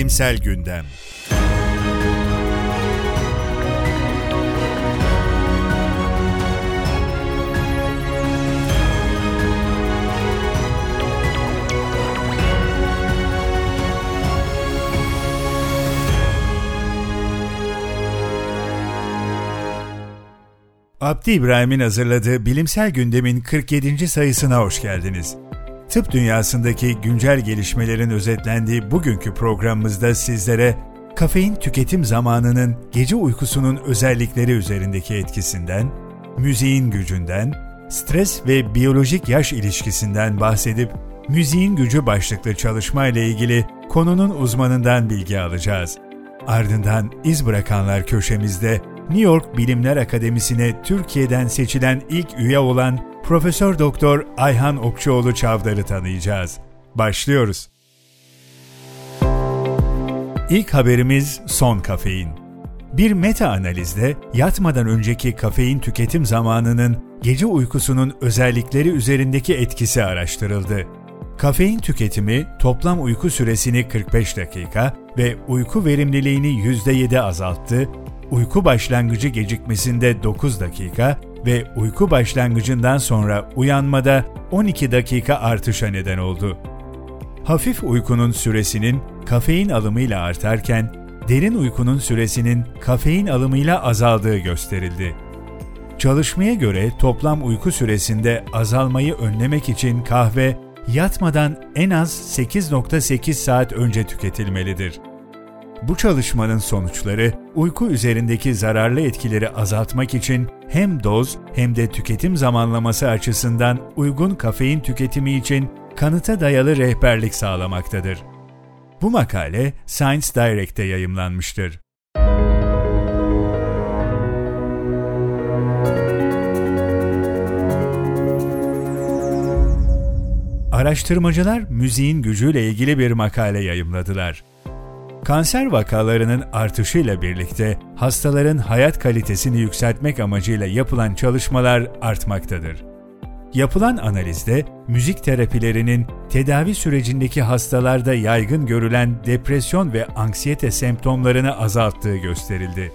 Bilimsel Gündem Abdi İbrahim'in hazırladığı Bilimsel Gündem'in 47. sayısına hoş geldiniz. Tıp dünyasındaki güncel gelişmelerin özetlendiği bugünkü programımızda sizlere kafein tüketim zamanının gece uykusunun özellikleri üzerindeki etkisinden, müziğin gücünden, stres ve biyolojik yaş ilişkisinden bahsedip müziğin gücü başlıklı çalışma ile ilgili konunun uzmanından bilgi alacağız. Ardından iz bırakanlar köşemizde New York Bilimler Akademisi'ne Türkiye'den seçilen ilk üye olan Profesör Doktor Ayhan Okçuoğlu Çavdar'ı tanıyacağız. Başlıyoruz. İlk haberimiz son kafein. Bir meta analizde yatmadan önceki kafein tüketim zamanının gece uykusunun özellikleri üzerindeki etkisi araştırıldı. Kafein tüketimi toplam uyku süresini 45 dakika ve uyku verimliliğini %7 azalttı uyku başlangıcı gecikmesinde 9 dakika ve uyku başlangıcından sonra uyanmada 12 dakika artışa neden oldu. Hafif uykunun süresinin kafein alımıyla artarken, derin uykunun süresinin kafein alımıyla azaldığı gösterildi. Çalışmaya göre toplam uyku süresinde azalmayı önlemek için kahve yatmadan en az 8.8 saat önce tüketilmelidir. Bu çalışmanın sonuçları uyku üzerindeki zararlı etkileri azaltmak için hem doz hem de tüketim zamanlaması açısından uygun kafein tüketimi için kanıta dayalı rehberlik sağlamaktadır. Bu makale Science Direct'te yayımlanmıştır. Araştırmacılar müziğin gücüyle ilgili bir makale yayımladılar. Kanser vakalarının artışıyla birlikte hastaların hayat kalitesini yükseltmek amacıyla yapılan çalışmalar artmaktadır. Yapılan analizde müzik terapilerinin tedavi sürecindeki hastalarda yaygın görülen depresyon ve anksiyete semptomlarını azalttığı gösterildi.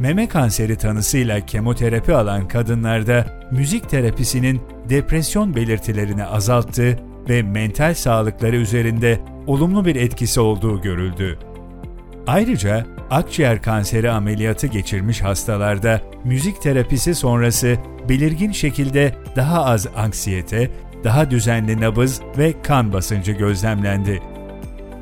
Meme kanseri tanısıyla kemoterapi alan kadınlarda müzik terapisinin depresyon belirtilerini azalttığı ve mental sağlıkları üzerinde olumlu bir etkisi olduğu görüldü. Ayrıca akciğer kanseri ameliyatı geçirmiş hastalarda müzik terapisi sonrası belirgin şekilde daha az anksiyete, daha düzenli nabız ve kan basıncı gözlemlendi.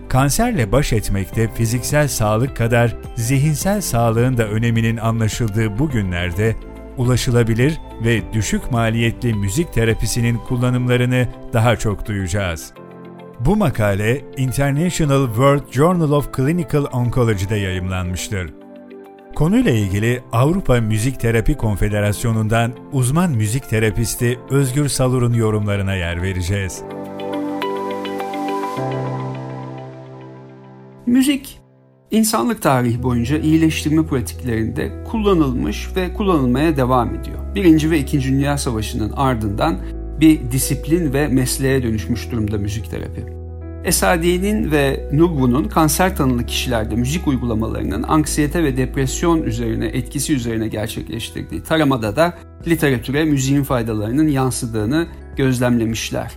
Kanserle baş etmekte fiziksel sağlık kadar zihinsel sağlığın da öneminin anlaşıldığı bu günlerde ulaşılabilir ve düşük maliyetli müzik terapisinin kullanımlarını daha çok duyacağız. Bu makale International World Journal of Clinical Oncology'de yayımlanmıştır. Konuyla ilgili Avrupa Müzik Terapi Konfederasyonu'ndan uzman müzik terapisti Özgür Salur'un yorumlarına yer vereceğiz. Müzik, insanlık tarihi boyunca iyileştirme pratiklerinde kullanılmış ve kullanılmaya devam ediyor. Birinci ve İkinci Dünya Savaşı'nın ardından bir disiplin ve mesleğe dönüşmüş durumda müzik terapi. Esadiye'nin ve Nurbu'nun kanser tanılı kişilerde müzik uygulamalarının anksiyete ve depresyon üzerine etkisi üzerine gerçekleştirdiği taramada da literatüre müziğin faydalarının yansıdığını gözlemlemişler.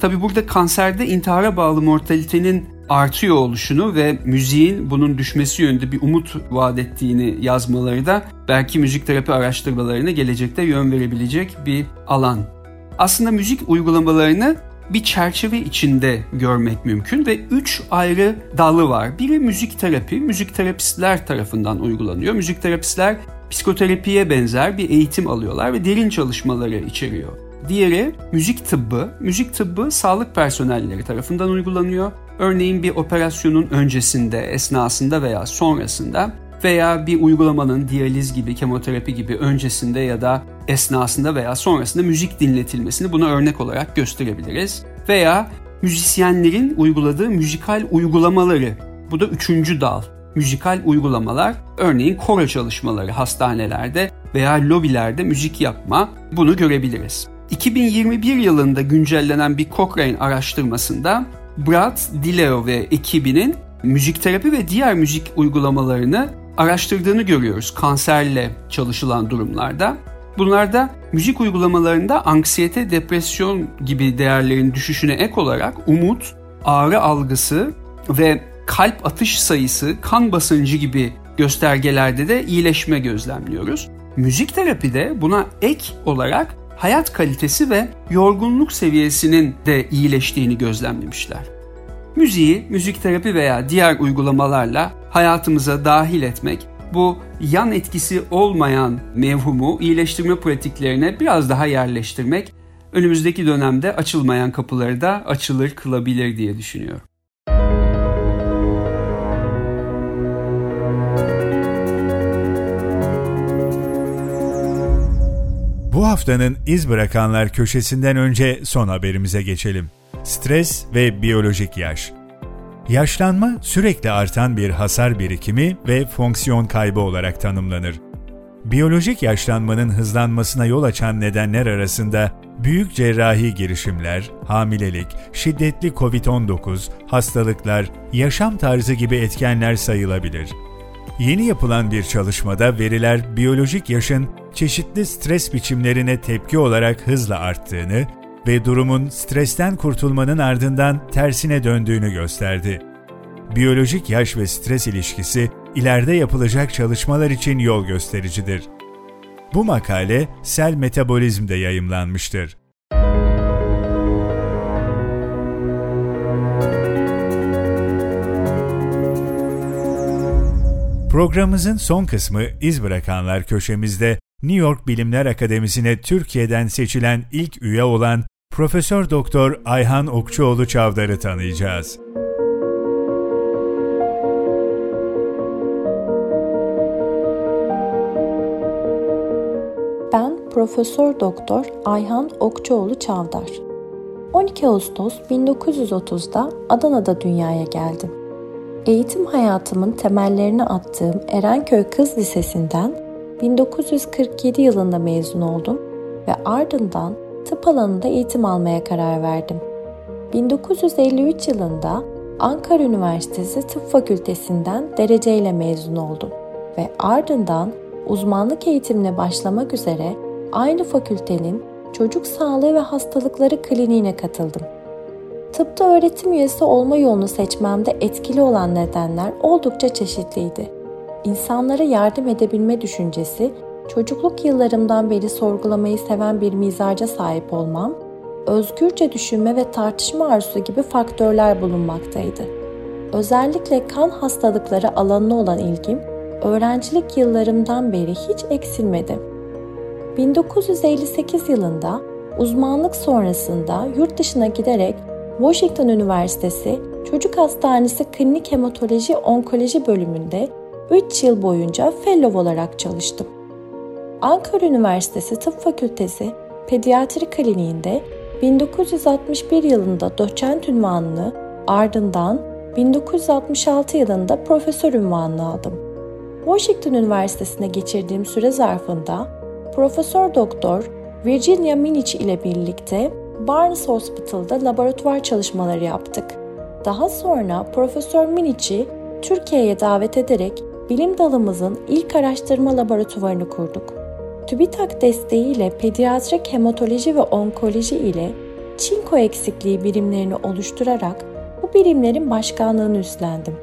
Tabi burada kanserde intihara bağlı mortalitenin artıyor oluşunu ve müziğin bunun düşmesi yönünde bir umut vaat ettiğini yazmaları da belki müzik terapi araştırmalarına gelecekte yön verebilecek bir alan aslında müzik uygulamalarını bir çerçeve içinde görmek mümkün ve üç ayrı dalı var. Biri müzik terapi, müzik terapistler tarafından uygulanıyor. Müzik terapistler psikoterapiye benzer bir eğitim alıyorlar ve derin çalışmaları içeriyor. Diğeri müzik tıbbı. Müzik tıbbı sağlık personelleri tarafından uygulanıyor. Örneğin bir operasyonun öncesinde, esnasında veya sonrasında veya bir uygulamanın diyaliz gibi, kemoterapi gibi öncesinde ya da esnasında veya sonrasında müzik dinletilmesini buna örnek olarak gösterebiliriz. Veya müzisyenlerin uyguladığı müzikal uygulamaları. Bu da üçüncü dal. Müzikal uygulamalar, örneğin koro çalışmaları hastanelerde veya lobilerde müzik yapma bunu görebiliriz. 2021 yılında güncellenen bir Cochrane araştırmasında Brad Dileo ve ekibinin müzik terapi ve diğer müzik uygulamalarını araştırdığını görüyoruz kanserle çalışılan durumlarda. Bunlarda müzik uygulamalarında anksiyete, depresyon gibi değerlerin düşüşüne ek olarak umut, ağrı algısı ve kalp atış sayısı, kan basıncı gibi göstergelerde de iyileşme gözlemliyoruz. Müzik terapide buna ek olarak hayat kalitesi ve yorgunluk seviyesinin de iyileştiğini gözlemlemişler. Müziği, müzik terapi veya diğer uygulamalarla hayatımıza dahil etmek bu yan etkisi olmayan mevhumu iyileştirme pratiklerine biraz daha yerleştirmek önümüzdeki dönemde açılmayan kapıları da açılır kılabilir diye düşünüyorum. Bu haftanın iz bırakanlar köşesinden önce son haberimize geçelim. Stres ve biyolojik yaş. Yaşlanma sürekli artan bir hasar birikimi ve fonksiyon kaybı olarak tanımlanır. Biyolojik yaşlanmanın hızlanmasına yol açan nedenler arasında büyük cerrahi girişimler, hamilelik, şiddetli COVID-19, hastalıklar, yaşam tarzı gibi etkenler sayılabilir. Yeni yapılan bir çalışmada veriler biyolojik yaşın çeşitli stres biçimlerine tepki olarak hızla arttığını ve durumun stresten kurtulmanın ardından tersine döndüğünü gösterdi. Biyolojik yaş ve stres ilişkisi ileride yapılacak çalışmalar için yol göstericidir. Bu makale Sel Metabolizm'de yayımlanmıştır. Programımızın son kısmı iz bırakanlar köşemizde New York Bilimler Akademisi'ne Türkiye'den seçilen ilk üye olan Profesör Doktor Ayhan Okçuoğlu Çavdar'ı tanıyacağız. Ben Profesör Doktor Ayhan Okçuoğlu Çavdar. 12 Ağustos 1930'da Adana'da dünyaya geldim. Eğitim hayatımın temellerini attığım Erenköy Kız Lisesi'nden 1947 yılında mezun oldum ve ardından tıp alanında eğitim almaya karar verdim. 1953 yılında Ankara Üniversitesi Tıp Fakültesinden dereceyle mezun oldum ve ardından uzmanlık eğitimine başlamak üzere aynı fakültenin çocuk sağlığı ve hastalıkları kliniğine katıldım. Tıpta öğretim üyesi olma yolunu seçmemde etkili olan nedenler oldukça çeşitliydi. İnsanlara yardım edebilme düşüncesi çocukluk yıllarımdan beri sorgulamayı seven bir mizaca sahip olmam, özgürce düşünme ve tartışma arzusu gibi faktörler bulunmaktaydı. Özellikle kan hastalıkları alanına olan ilgim, öğrencilik yıllarımdan beri hiç eksilmedi. 1958 yılında uzmanlık sonrasında yurt dışına giderek Washington Üniversitesi Çocuk Hastanesi Klinik Hematoloji Onkoloji bölümünde 3 yıl boyunca fellow olarak çalıştım. Ankara Üniversitesi Tıp Fakültesi Pediatri Kliniğinde 1961 yılında doçent ünvanını ardından 1966 yılında profesör ünvanını aldım. Washington Üniversitesi'ne geçirdiğim süre zarfında Profesör Doktor Virginia Minich ile birlikte Barnes Hospital'da laboratuvar çalışmaları yaptık. Daha sonra Profesör Minich'i Türkiye'ye davet ederek bilim dalımızın ilk araştırma laboratuvarını kurduk. TÜBİTAK desteğiyle pediatrik hematoloji ve onkoloji ile çinko eksikliği birimlerini oluşturarak bu birimlerin başkanlığını üstlendim.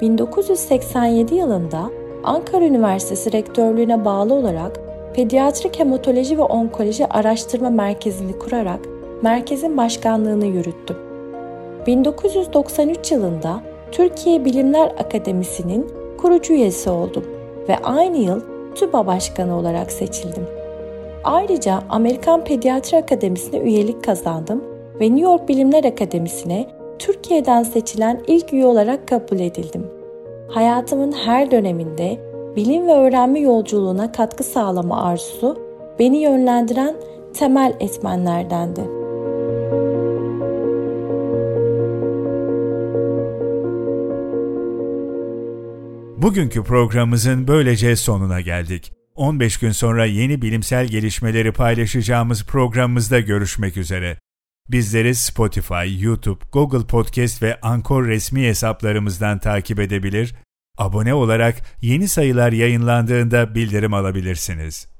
1987 yılında Ankara Üniversitesi Rektörlüğü'ne bağlı olarak Pediatrik Hematoloji ve Onkoloji Araştırma Merkezi'ni kurarak merkezin başkanlığını yürüttüm. 1993 yılında Türkiye Bilimler Akademisi'nin kurucu üyesi oldum ve aynı yıl TÜBA Başkanı olarak seçildim. Ayrıca Amerikan Pediatri Akademisi'ne üyelik kazandım ve New York Bilimler Akademisi'ne Türkiye'den seçilen ilk üye olarak kabul edildim. Hayatımın her döneminde bilim ve öğrenme yolculuğuna katkı sağlama arzusu beni yönlendiren temel etmenlerdendi. Bugünkü programımızın böylece sonuna geldik. 15 gün sonra yeni bilimsel gelişmeleri paylaşacağımız programımızda görüşmek üzere. Bizleri Spotify, YouTube, Google Podcast ve Anchor resmi hesaplarımızdan takip edebilir, abone olarak yeni sayılar yayınlandığında bildirim alabilirsiniz.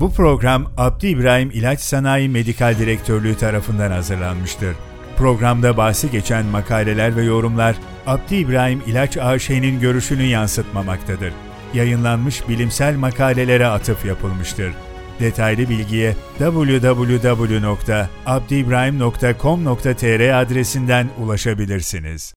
Bu program Abdi İbrahim İlaç Sanayi Medikal Direktörlüğü tarafından hazırlanmıştır. Programda bahsi geçen makaleler ve yorumlar Abdi İbrahim İlaç AŞ'nin görüşünü yansıtmamaktadır. Yayınlanmış bilimsel makalelere atıf yapılmıştır. Detaylı bilgiye www.abdiibrahim.com.tr adresinden ulaşabilirsiniz.